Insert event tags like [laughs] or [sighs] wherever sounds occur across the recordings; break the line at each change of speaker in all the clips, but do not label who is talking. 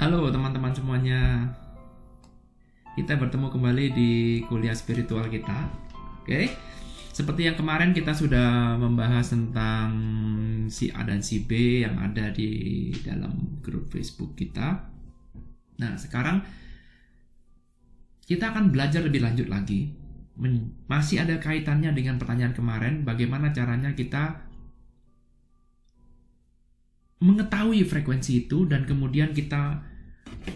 Halo teman-teman semuanya. Kita bertemu kembali di kuliah spiritual kita. Oke. Seperti yang kemarin kita sudah membahas tentang si A dan si B yang ada di dalam grup Facebook kita. Nah, sekarang kita akan belajar lebih lanjut lagi. Masih ada kaitannya dengan pertanyaan kemarin, bagaimana caranya kita mengetahui frekuensi itu dan kemudian kita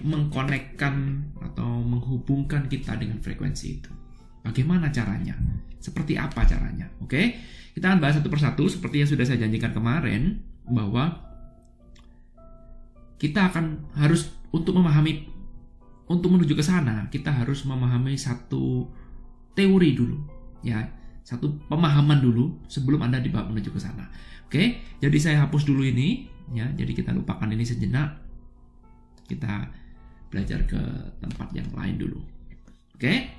mengkonekkan atau menghubungkan kita dengan frekuensi itu. Bagaimana caranya? Seperti apa caranya? Oke, kita akan bahas satu persatu seperti yang sudah saya janjikan kemarin bahwa kita akan harus untuk memahami untuk menuju ke sana kita harus memahami satu teori dulu ya satu pemahaman dulu sebelum anda dibawa menuju ke sana oke jadi saya hapus dulu ini ya jadi kita lupakan ini sejenak kita belajar ke tempat yang lain dulu. Oke?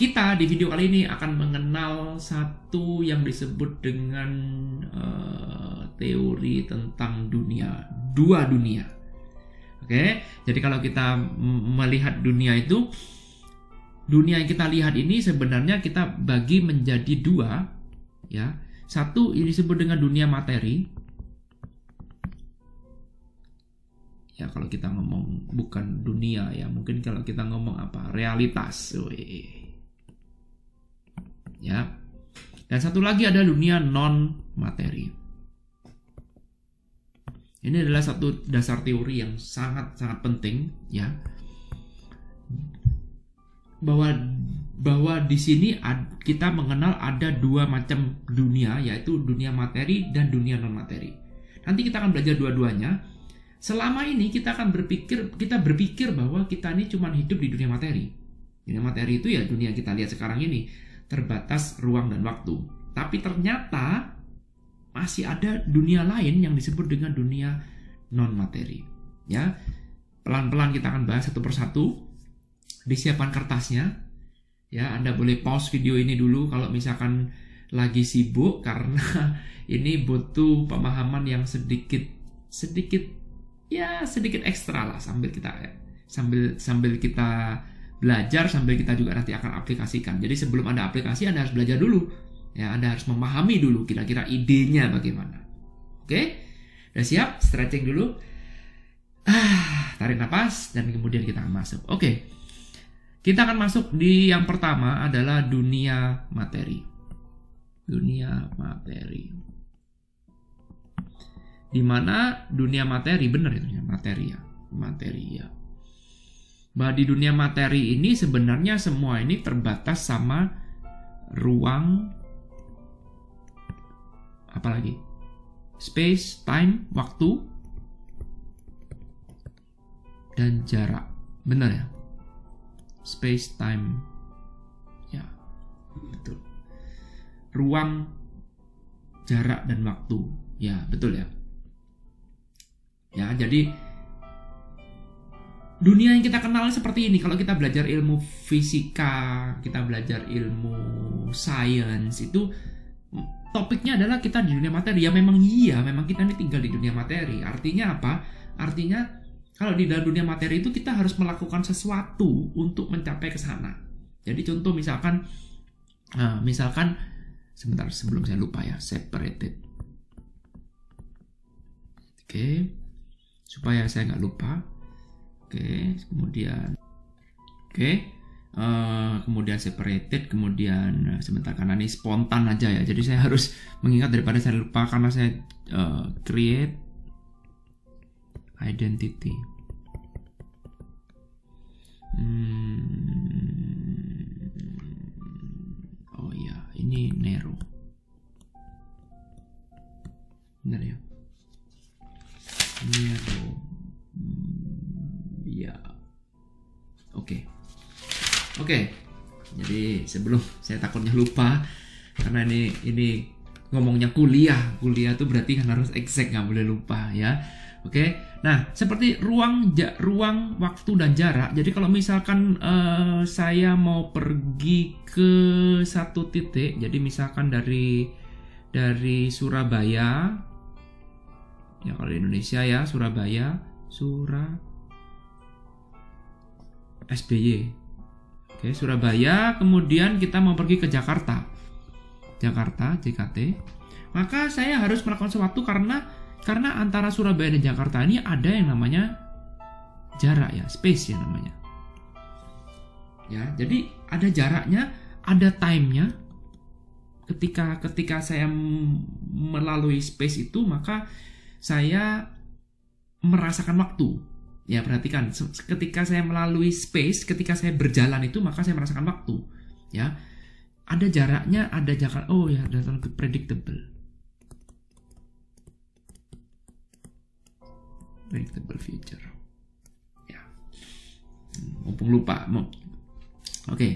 Kita di video kali ini akan mengenal satu yang disebut dengan uh, teori tentang dunia dua dunia. Oke? Jadi kalau kita melihat dunia itu dunia yang kita lihat ini sebenarnya kita bagi menjadi dua ya. Satu ini disebut dengan dunia materi ya kalau kita ngomong bukan dunia ya mungkin kalau kita ngomong apa? Realitas Wih. ya. Dan satu lagi ada dunia non materi ini adalah satu dasar teori yang sangat sangat penting ya. Bahwa bahwa di sini kita mengenal ada dua macam dunia yaitu dunia materi dan dunia non materi nanti kita akan belajar dua-duanya selama ini kita akan berpikir kita berpikir bahwa kita ini cuma hidup di dunia materi. Dunia materi itu ya dunia kita lihat sekarang ini terbatas ruang dan waktu. Tapi ternyata masih ada dunia lain yang disebut dengan dunia non materi. Ya, pelan-pelan kita akan bahas satu persatu. Disiapkan kertasnya. Ya, Anda boleh pause video ini dulu kalau misalkan lagi sibuk [laughs] karena ini butuh pemahaman yang sedikit sedikit ya sedikit ekstra lah sambil kita sambil sambil kita belajar sambil kita juga nanti akan aplikasikan. Jadi sebelum Anda aplikasi Anda harus belajar dulu. Ya, Anda harus memahami dulu kira-kira idenya bagaimana. Oke? Udah siap? Stretching dulu. Ah, tarik nafas dan kemudian kita masuk. Oke. Kita akan masuk di yang pertama adalah dunia materi. Dunia materi di mana dunia materi benar itu materi ya materi ya. Bahwa di dunia materi ini sebenarnya semua ini terbatas sama ruang apalagi space time waktu dan jarak. Benar ya? Space time. Ya betul. Ruang jarak dan waktu. Ya betul ya Ya, jadi dunia yang kita kenal seperti ini. Kalau kita belajar ilmu fisika, kita belajar ilmu sains itu topiknya adalah kita di dunia materi. Ya memang iya, memang kita ini tinggal di dunia materi. Artinya apa? Artinya kalau di dalam dunia materi itu kita harus melakukan sesuatu untuk mencapai ke sana. Jadi contoh misalkan nah, misalkan sebentar sebelum saya lupa ya, separated. Oke. Okay supaya saya nggak lupa. Oke kemudian oke uh, kemudian separated kemudian uh, sebentar karena ini spontan aja ya. Jadi saya harus mengingat daripada saya lupa karena saya uh, create identity. Hmm, oh iya ini Nero. Benar ya Oke. Jadi sebelum saya takutnya lupa karena ini ini ngomongnya kuliah. Kuliah tuh berarti kan harus exact nggak boleh lupa ya. Oke. Nah, seperti ruang ja, ruang waktu dan jarak. Jadi kalau misalkan uh, saya mau pergi ke satu titik, jadi misalkan dari dari Surabaya ya kalau di Indonesia ya Surabaya Surabaya. SBY. Oke, Surabaya, kemudian kita mau pergi ke Jakarta. Jakarta, JKT. Maka saya harus melakukan sesuatu karena karena antara Surabaya dan Jakarta ini ada yang namanya jarak ya, space ya namanya. Ya, jadi ada jaraknya, ada time-nya. Ketika ketika saya melalui space itu, maka saya merasakan waktu Ya perhatikan, ketika saya melalui space, ketika saya berjalan itu maka saya merasakan waktu. Ya, ada jaraknya, ada jarak. Oh ya, datang ke predictable. Predictable future. Ya, hmm, mumpung lupa. Oke. Okay.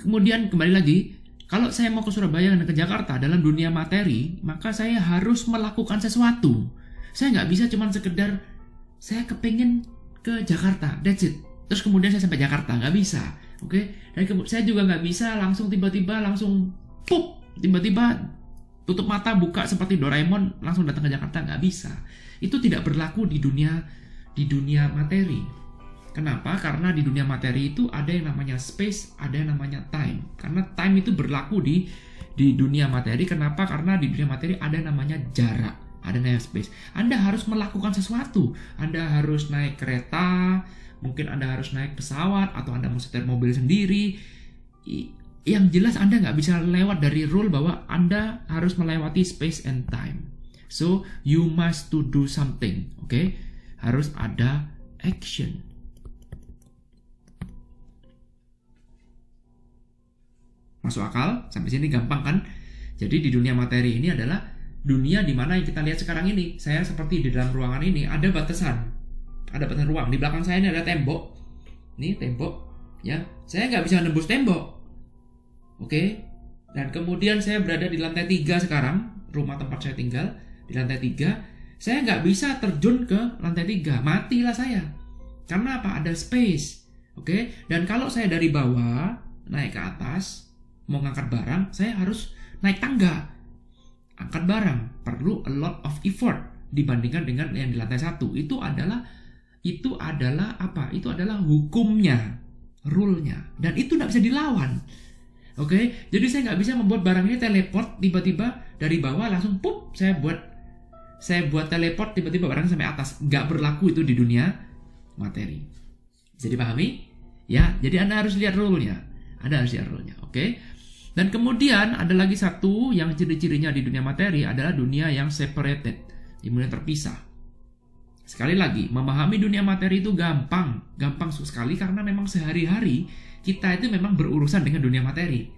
Kemudian kembali lagi, kalau saya mau ke Surabaya dan ke Jakarta dalam dunia materi, maka saya harus melakukan sesuatu. Saya nggak bisa cuma sekedar saya kepengen ke Jakarta, that's it. Terus kemudian saya sampai Jakarta, nggak bisa, oke? Okay? Dan kemudian saya juga nggak bisa langsung tiba-tiba langsung pup, tiba-tiba tutup mata buka seperti Doraemon langsung datang ke Jakarta nggak bisa. Itu tidak berlaku di dunia di dunia materi. Kenapa? Karena di dunia materi itu ada yang namanya space, ada yang namanya time. Karena time itu berlaku di di dunia materi. Kenapa? Karena di dunia materi ada yang namanya jarak ada naik space. Anda harus melakukan sesuatu. Anda harus naik kereta, mungkin Anda harus naik pesawat, atau Anda mau setir mobil sendiri. Yang jelas Anda nggak bisa lewat dari rule bahwa Anda harus melewati space and time. So, you must to do something, oke? Okay? Harus ada action. Masuk akal? Sampai sini gampang kan? Jadi di dunia materi ini adalah dunia di mana yang kita lihat sekarang ini. Saya seperti di dalam ruangan ini ada batasan. Ada batasan ruang. Di belakang saya ini ada tembok. Ini tembok. Ya, saya nggak bisa nembus tembok. Oke. Dan kemudian saya berada di lantai tiga sekarang, rumah tempat saya tinggal di lantai tiga. Saya nggak bisa terjun ke lantai tiga, matilah saya. Karena apa? Ada space. Oke. Dan kalau saya dari bawah naik ke atas, mau ngangkat barang, saya harus naik tangga angkat barang. Perlu a lot of effort dibandingkan dengan yang di lantai satu. Itu adalah itu adalah apa? Itu adalah hukumnya rule-nya. Dan itu tidak bisa dilawan. Oke? Okay? jadi saya nggak bisa membuat barang ini teleport tiba-tiba dari bawah langsung pup saya buat saya buat teleport tiba-tiba barang sampai atas. Nggak berlaku itu di dunia materi. Jadi pahami ya jadi anda harus lihat rule-nya. Anda harus lihat rule-nya oke? okay? Dan kemudian ada lagi satu yang ciri-cirinya di dunia materi adalah dunia yang separated, dunia terpisah. Sekali lagi, memahami dunia materi itu gampang, gampang sekali karena memang sehari-hari kita itu memang berurusan dengan dunia materi.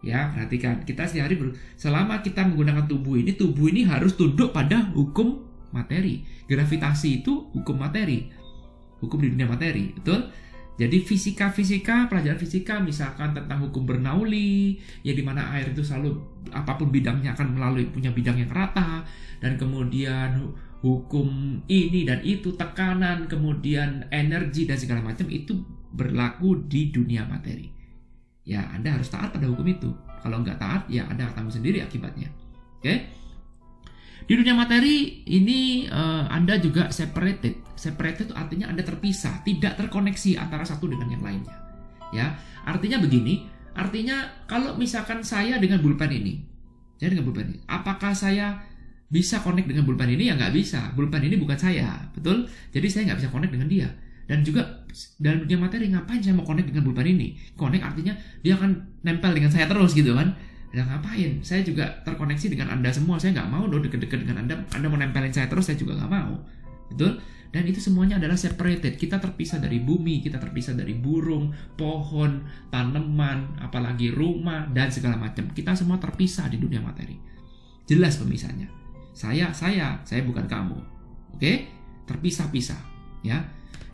Ya, perhatikan, kita sehari ber selama kita menggunakan tubuh ini, tubuh ini harus tunduk pada hukum materi. Gravitasi itu hukum materi. Hukum di dunia materi, betul? Jadi fisika-fisika, pelajaran fisika misalkan tentang hukum Bernoulli, ya di mana air itu selalu apa pun bidangnya akan melalui punya bidang yang rata dan kemudian hukum ini dan itu tekanan, kemudian energi dan segala macam itu berlaku di dunia materi. Ya, Anda harus taat pada hukum itu. Kalau nggak taat, ya Anda akan sendiri akibatnya. Oke? Okay? Di dunia materi ini uh, Anda juga separated. Separated itu artinya Anda terpisah, tidak terkoneksi antara satu dengan yang lainnya. Ya, artinya begini. Artinya kalau misalkan saya dengan pulpen ini, saya dengan pulpen ini, apakah saya bisa connect dengan pulpen ini? Ya nggak bisa. Pulpen ini bukan saya, betul? Jadi saya nggak bisa connect dengan dia. Dan juga dalam dunia materi ngapain saya mau connect dengan pulpen ini? Connect artinya dia akan nempel dengan saya terus gitu kan? Ya ngapain? Saya juga terkoneksi dengan anda semua. Saya nggak mau dong deket-deket dengan anda. Anda mau nempelin saya terus saya juga nggak mau. Betul? Dan itu semuanya adalah separated. Kita terpisah dari bumi kita terpisah dari burung pohon tanaman apalagi rumah dan segala macam. Kita semua terpisah di dunia materi. Jelas pemisahnya saya saya saya bukan kamu. Oke? Terpisah-pisah ya.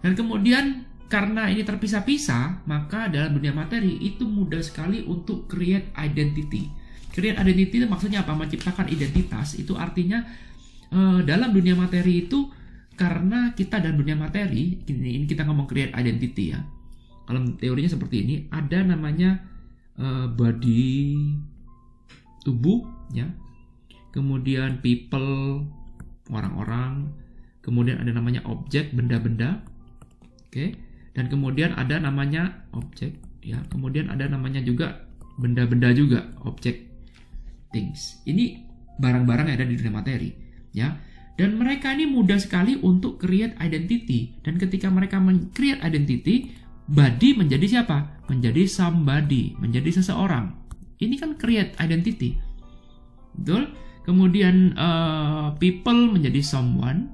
Dan kemudian karena ini terpisah-pisah, maka dalam dunia materi itu mudah sekali untuk create identity. Create identity itu maksudnya apa? Menciptakan identitas itu artinya uh, dalam dunia materi itu karena kita dalam dunia materi ini, kita ngomong create identity ya. Kalau teorinya seperti ini, ada namanya uh, body tubuh ya. Kemudian people orang-orang, kemudian ada namanya objek benda-benda. Oke. Dan kemudian ada namanya objek ya. Kemudian ada namanya juga benda-benda juga, objek things. Ini barang-barang yang ada di dunia materi, ya. Dan mereka ini mudah sekali untuk create identity. Dan ketika mereka create identity, body menjadi siapa? Menjadi somebody, menjadi seseorang. Ini kan create identity. Betul? Kemudian uh, people menjadi someone.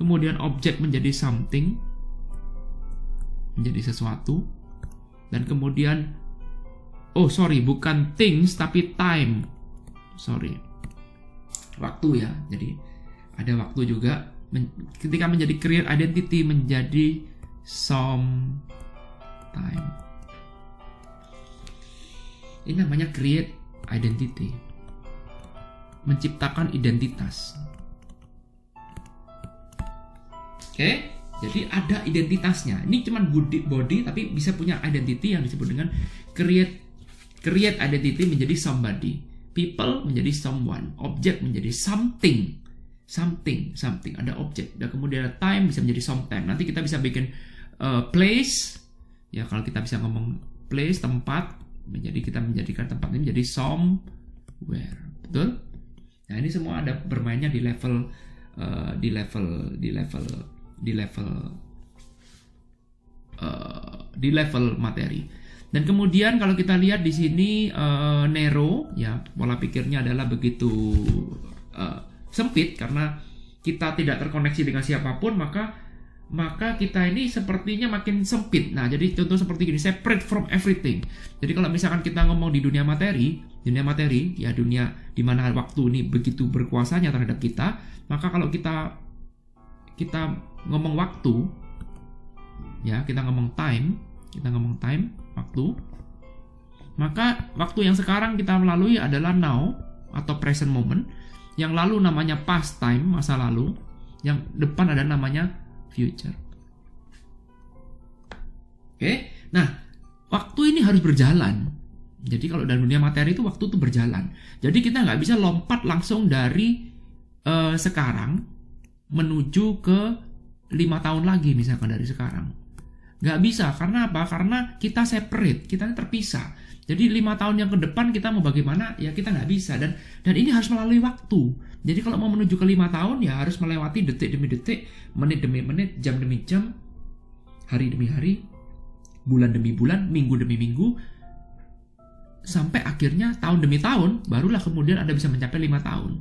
Kemudian objek menjadi something. Menjadi sesuatu. Dan kemudian oh sorry bukan things tapi time. Sorry. Waktu ya. Jadi ada waktu juga men ketika menjadi create identity menjadi some time. Ini namanya create identity. Menciptakan identitas. Oke, jadi ada identitasnya. Ini cuma body, body tapi bisa punya identity yang disebut dengan create create identity menjadi somebody. People menjadi someone, object menjadi something. Something, something. Ada objek. Dan kemudian ada time bisa menjadi sometime. Nanti kita bisa bikin uh, place. Ya kalau kita bisa ngomong place, tempat, menjadi kita menjadikan tempat ini menjadi somewhere betul nah ini semua ada bermainnya di level uh, di level di level di level uh, di level materi dan kemudian kalau kita lihat di sini uh, Nero ya pola pikirnya adalah begitu uh, sempit karena kita tidak terkoneksi dengan siapa pun maka maka kita ini sepertinya makin sempit. Nah, jadi contoh seperti gini, separate from everything. Jadi kalau misalkan kita ngomong di dunia materi, dunia materi, ya dunia di mana waktu ini begitu berkuasanya terhadap kita, maka kalau kita kita ngomong waktu, ya kita ngomong time, kita ngomong time, waktu, maka waktu yang sekarang kita melalui adalah now atau present moment, yang lalu namanya past time, masa lalu, yang depan ada namanya future. Oke, nah waktu ini harus berjalan. Jadi kalau dalam dunia materi itu waktu itu berjalan. Jadi kita nggak bisa lompat langsung dari uh, sekarang menuju ke lima tahun lagi misalkan dari sekarang. Nggak bisa karena apa? Karena kita separate, kita terpisah. Jadi lima tahun yang ke depan kita mau bagaimana ya kita nggak bisa dan dan ini harus melalui waktu. Jadi kalau mau menuju ke lima tahun ya harus melewati detik demi detik, menit demi menit, jam demi jam, hari demi hari, bulan demi bulan, minggu demi minggu, sampai akhirnya tahun demi tahun barulah kemudian anda bisa mencapai lima tahun.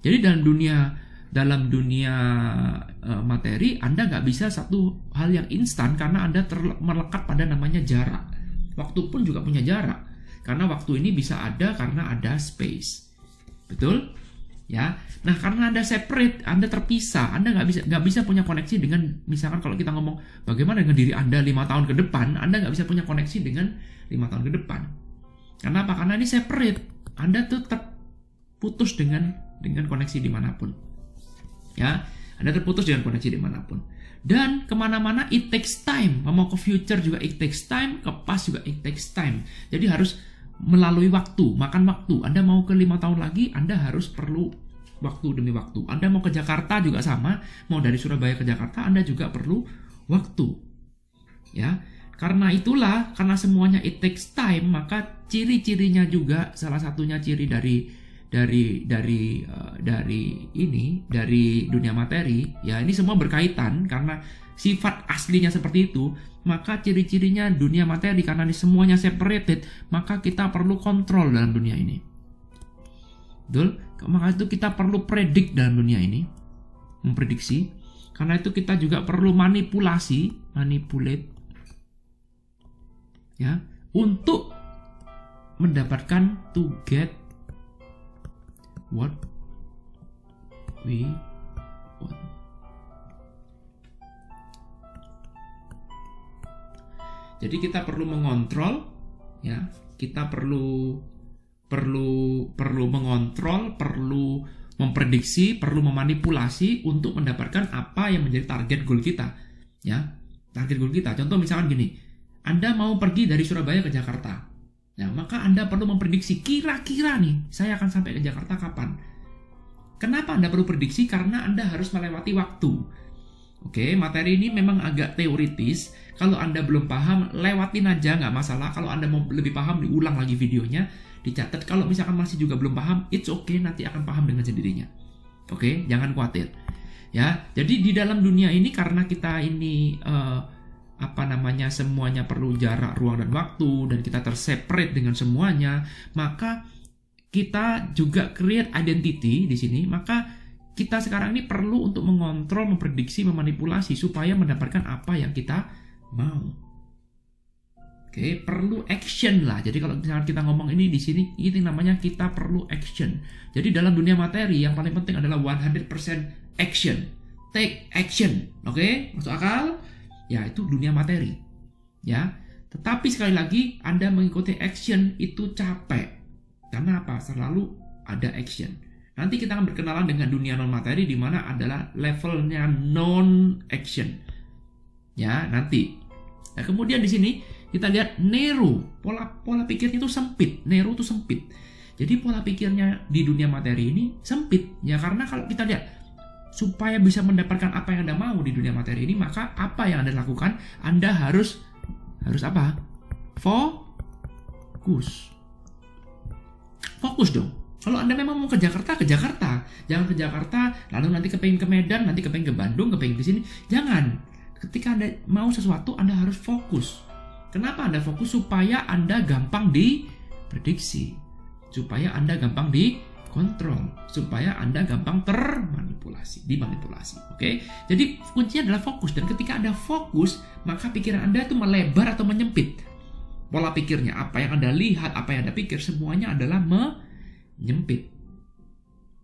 Jadi dalam dunia dalam dunia uh, materi Anda nggak bisa satu hal yang instan karena Anda melekat pada namanya jarak. Waktu pun juga punya jarak. Karena waktu ini bisa ada karena ada space. Betul? Ya. Nah, karena Anda separate, Anda terpisah, Anda nggak bisa nggak bisa punya koneksi dengan misalkan kalau kita ngomong bagaimana dengan diri Anda lima tahun ke depan, Anda nggak bisa punya koneksi dengan lima tahun ke depan. Karena apa? Karena ini separate. Anda tetap putus dengan dengan koneksi di mana pun. Ya, Anda terputus dengan koneksi di mana pun. Dan ke mana-mana it takes time. Mau ke future juga it takes time, ke past juga it takes time. Jadi harus melalui waktu, makan waktu. Anda mau ke lima tahun lagi, Anda harus perlu waktu demi waktu. Anda mau ke Jakarta juga sama, mau dari Surabaya ke Jakarta, Anda juga perlu waktu. Ya, karena itulah, karena semuanya it takes time, maka ciri-cirinya juga salah satunya ciri dari dari dari uh, dari ini dari dunia materi ya ini semua berkaitan karena sifat aslinya seperti itu. Maka ciri-cirinya dunia materi karena ini semuanya separated maka kita perlu kontrol dalam dunia ini. Betul? Maka itu kita perlu predik dalam dunia ini memprediksi. Karena itu kita juga perlu manipulasi manipulate ya untuk mendapatkan to get what we want. Jadi kita perlu mengontrol ya, kita perlu perlu perlu mengontrol, perlu memprediksi, perlu memanipulasi untuk mendapatkan apa yang menjadi target goal kita. Ya, target goal kita. Contoh misalkan gini, Anda mau pergi dari Surabaya ke Jakarta. Nah, maka Anda perlu memprediksi kira-kira nih, saya akan sampai ke Jakarta kapan? Kenapa Anda perlu prediksi? Karena Anda harus melewati waktu. Oke, materi ini memang agak teoritis. Kalau Anda belum paham, lewatin aja, nggak masalah. Kalau Anda mau lebih paham, diulang lagi videonya, dicatat. Kalau misalkan masih juga belum paham, it's okay, nanti akan paham dengan sendirinya. Oke, jangan khawatir. Ya, jadi di dalam dunia ini karena kita ini uh, apa namanya semuanya perlu jarak ruang dan waktu dan kita terseparate dengan semuanya, maka kita juga create identity di sini, maka kita sekarang ini perlu untuk mengontrol, memprediksi, memanipulasi supaya mendapatkan apa yang kita mau. Oke, perlu action lah. Jadi kalau misalkan kita ngomong ini di sini, ini namanya kita perlu action. Jadi dalam dunia materi yang paling penting adalah 100% action. Take action. Oke, masuk akal? Ya, itu dunia materi. Ya. Tetapi sekali lagi, Anda mengikuti action itu capek karena apa? Selalu ada action. Nanti kita akan berkenalan dengan dunia non materi di mana adalah levelnya non action. Ya, nanti. Nah, kemudian di sini kita lihat Nero, pola pola pikirnya itu sempit. Nero itu sempit. Jadi pola pikirnya di dunia materi ini sempit. Ya karena kalau kita lihat supaya bisa mendapatkan apa yang Anda mau di dunia materi ini, maka apa yang Anda lakukan? Anda harus harus apa? Fokus. Fokus dong. Kalau Anda memang mau ke Jakarta, ke Jakarta. Jangan ke Jakarta, lalu nanti kepengen ke Medan, nanti kepengen ke Bandung, kepengen ke sini. Jangan. Ketika Anda mau sesuatu, Anda harus fokus. Kenapa Anda fokus? Supaya Anda gampang diprediksi. Supaya Anda gampang dikontrol. Supaya Anda gampang termanipulasi, dimanipulasi. Oke? Jadi kuncinya adalah fokus. Dan ketika Anda fokus, maka pikiran Anda itu melebar atau menyempit pola pikirnya, apa yang Anda lihat, apa yang Anda pikir, semuanya adalah menyempit.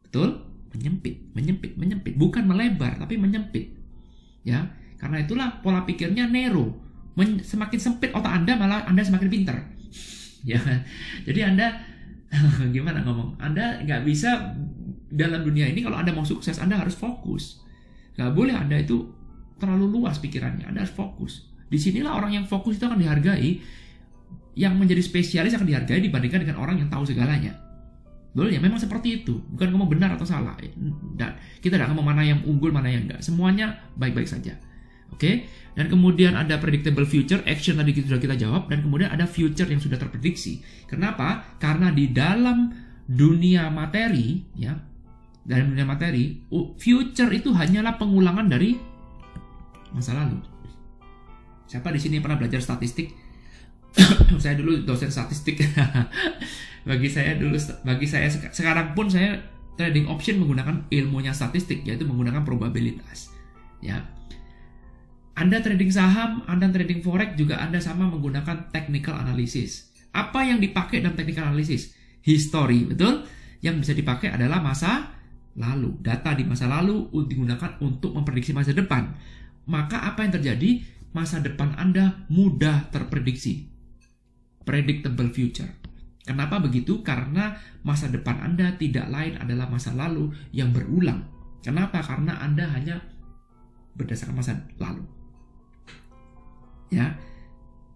Betul? Menyempit, menyempit, menyempit. Bukan melebar, tapi menyempit. Ya, karena itulah pola pikirnya. Men semakin sempit otak Anda, malah Anda semakin pintar. [laughs] ya, jadi Anda [laughs] gimana ngomong? Anda nggak bisa dalam dunia ini kalau Anda mau sukses, Anda harus fokus. Nggak boleh Anda itu terlalu luas pikirannya. Anda harus fokus. Di sinilah orang yang fokus itu akan dihargai yang menjadi spesialis akan dihargai dibandingkan dengan orang yang tahu segalanya. Betul ya, memang seperti itu. Bukan kamu benar atau salah. Dan kita tidak akan mana yang unggul, mana yang enggak. Semuanya baik-baik saja. Oke? Dan kemudian ada predictable future, action tadi sudah kita jawab. Dan kemudian ada future yang sudah terprediksi. Kenapa? Karena di dalam dunia materi, ya, dalam dunia materi, future itu hanyalah pengulangan dari masa lalu. Siapa di sini pernah belajar statistik? [coughs] saya dulu dosen statistik [laughs] bagi saya dulu bagi saya sekarang pun saya trading option menggunakan ilmunya statistik yaitu menggunakan probabilitas ya anda trading saham, Anda trading forex juga Anda sama menggunakan technical analysis. Apa yang dipakai dalam technical analysis? History, betul? Yang bisa dipakai adalah masa lalu. Data di masa lalu digunakan untuk memprediksi masa depan. Maka apa yang terjadi? Masa depan Anda mudah terprediksi predictable future. Kenapa begitu? Karena masa depan Anda tidak lain adalah masa lalu yang berulang. Kenapa? Karena Anda hanya berdasarkan masa lalu. Ya,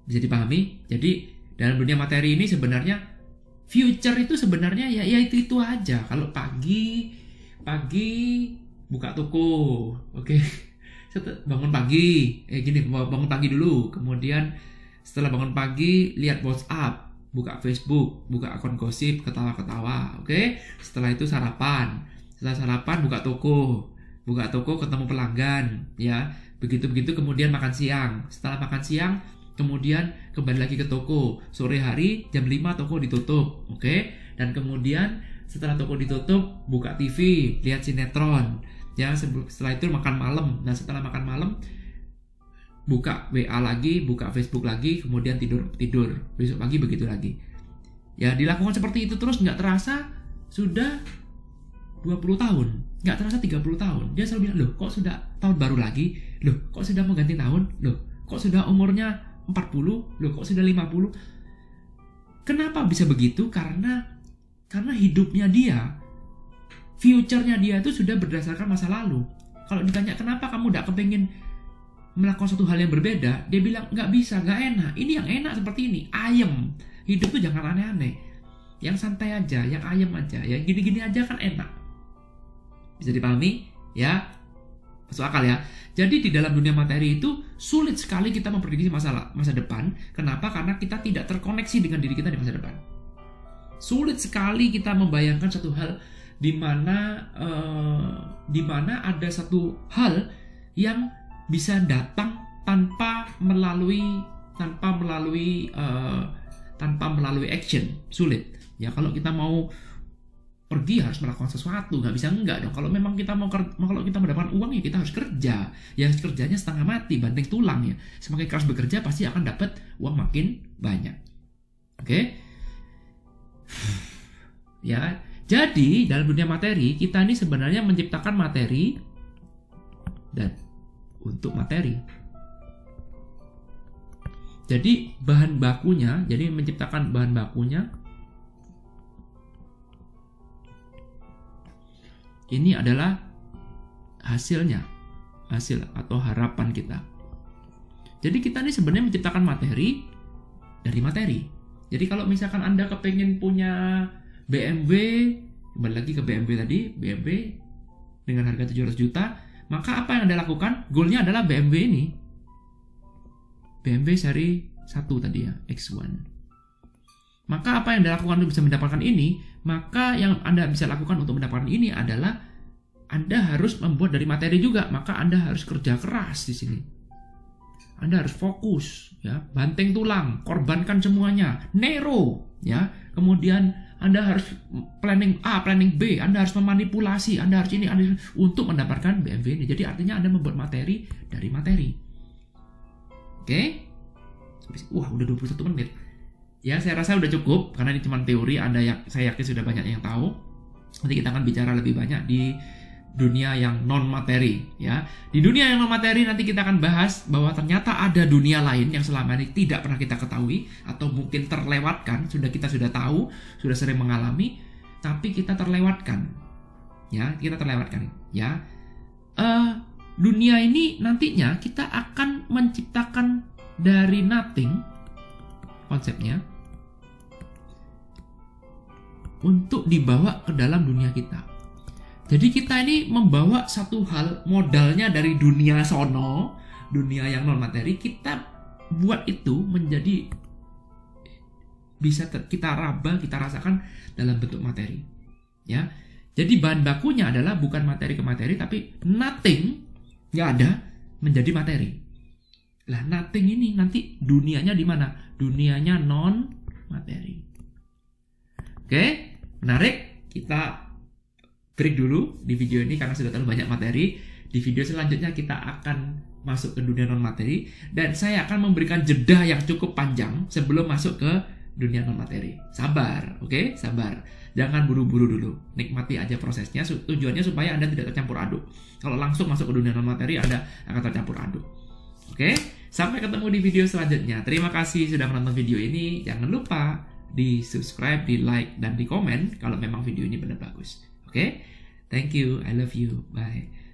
bisa dipahami? Jadi dalam dunia materi ini sebenarnya future itu sebenarnya ya ya itu itu aja. Kalau pagi pagi buka toko, oke. [laughs] Okay. bangun pagi, eh gini bangun pagi dulu, kemudian setelah bangun pagi, lihat WhatsApp, buka Facebook, buka akun gosip, ketawa-ketawa, oke? Okay? Setelah itu sarapan. Setelah sarapan buka toko, buka toko ketemu pelanggan, ya. Begitu-begitu kemudian makan siang. Setelah makan siang, kemudian kembali lagi ke toko. Sore hari jam 5 toko ditutup, oke? Okay? Dan kemudian setelah toko ditutup, buka TV, lihat sinetron. Ya, setelah itu makan malam. Nah, setelah makan malam, buka WA lagi, buka Facebook lagi, kemudian tidur tidur besok pagi begitu lagi. Ya dilakukan seperti itu terus nggak terasa sudah 20 tahun, nggak terasa 30 tahun. Dia selalu bilang, loh kok sudah tahun baru lagi? Loh kok sudah mau ganti tahun? Loh kok sudah umurnya 40? Loh kok sudah 50? Kenapa bisa begitu? Karena karena hidupnya dia, future-nya dia itu sudah berdasarkan masa lalu. Kalau ditanya kenapa kamu tidak kepengen melakukan satu hal yang berbeda, dia bilang nggak bisa, nggak enak. Ini yang enak seperti ini, ayem. Hidup tuh jangan aneh-aneh. Yang santai aja, yang ayem aja, yang gini-gini aja kan enak. Bisa dipahami? Ya, masuk akal ya. Jadi di dalam dunia materi itu sulit sekali kita memprediksi masalah masa depan. Kenapa? Karena kita tidak terkoneksi dengan diri kita di masa depan. Sulit sekali kita membayangkan satu hal di mana uh, di mana ada satu hal yang bisa datang tanpa melalui tanpa melalui uh, tanpa melalui action sulit ya kalau kita mau pergi harus melakukan sesuatu nggak bisa enggak dong. Kalau memang kita mau kalau kita mendapatkan uang ya kita harus kerja. Ya kerjanya setengah mati banting tulang ya. Semakin keras bekerja pasti akan dapat uang makin banyak. Oke? Okay? [sighs] ya. Jadi dalam dunia materi kita ini sebenarnya menciptakan materi dan untuk materi. Jadi bahan bakunya jadi menciptakan bahan bakunya ini adalah hasilnya, hasil atau harapan kita. Jadi kita ini sebenarnya menciptakan materi dari materi. Jadi kalau misalkan Anda kepengen punya BMW, kembali lagi ke BMW tadi, BMW dengan harga 700 juta, maka apa yang Anda lakukan? Goalnya adalah BMW ini. BMW seri 1 tadi ya, X1. Maka apa yang Anda lakukan untuk bisa mendapatkan ini? Maka yang Anda bisa lakukan untuk mendapatkan ini adalah Anda harus membuat dari materi juga, maka Anda harus kerja keras di sini. Anda harus fokus, ya, banting tulang, korbankan semuanya, nero, ya. Kemudian Anda harus planning A, planning B, Anda harus memanipulasi, Anda harus ini, Anda harus, untuk mendapatkan BMW ini. Jadi artinya Anda membuat materi dari materi. Oke? Wah, udah 21 menit ya saya rasa udah cukup karena ini cuma teori ada yang saya yakin sudah banyak yang tahu. Nanti kita akan bicara lebih banyak di dunia yang non materi ya. Di dunia yang non materi nanti kita akan bahas bahwa ternyata ada dunia lain yang selama ini tidak pernah kita ketahui atau mungkin terlewatkan sudah kita sudah tahu sudah sering mengalami tapi kita terlewatkan ya. Kita terlewatkan ya. Uh, dunia ini nantinya kita akan menciptakan dari nothing konsepnya untuk dibawa ke dalam dunia kita. Jadi kita ini membawa satu hal modalnya dari dunia sono, dunia yang non materi, kita buat itu menjadi bisa kita raba, kita rasakan dalam bentuk materi. Ya. Jadi bahan bakunya adalah bukan materi ke materi tapi nothing nggak ada menjadi materi. Lah nothing ini nanti dunianya di mana? Dunianya non materi. Oke, menarik. Kita break dulu di video ini karena sudah terlalu banyak materi. Di video selanjutnya kita akan masuk ke dunia non materi dan saya akan memberikan jeda yang cukup panjang sebelum masuk ke dunia non materi. Sabar, oke? Okay? Sabar. Jangan buru-buru dulu. Nikmati aja prosesnya. Tujuannya supaya Anda tidak tercampur aduk. Kalau langsung masuk ke dunia non materi, Anda akan tercampur aduk. Oke? Sampai ketemu di video selanjutnya. Terima kasih sudah menonton video ini. Jangan lupa di subscribe, di like, dan di komen kalau memang video ini benar bagus. Oke? Thank you. I love you. Bye.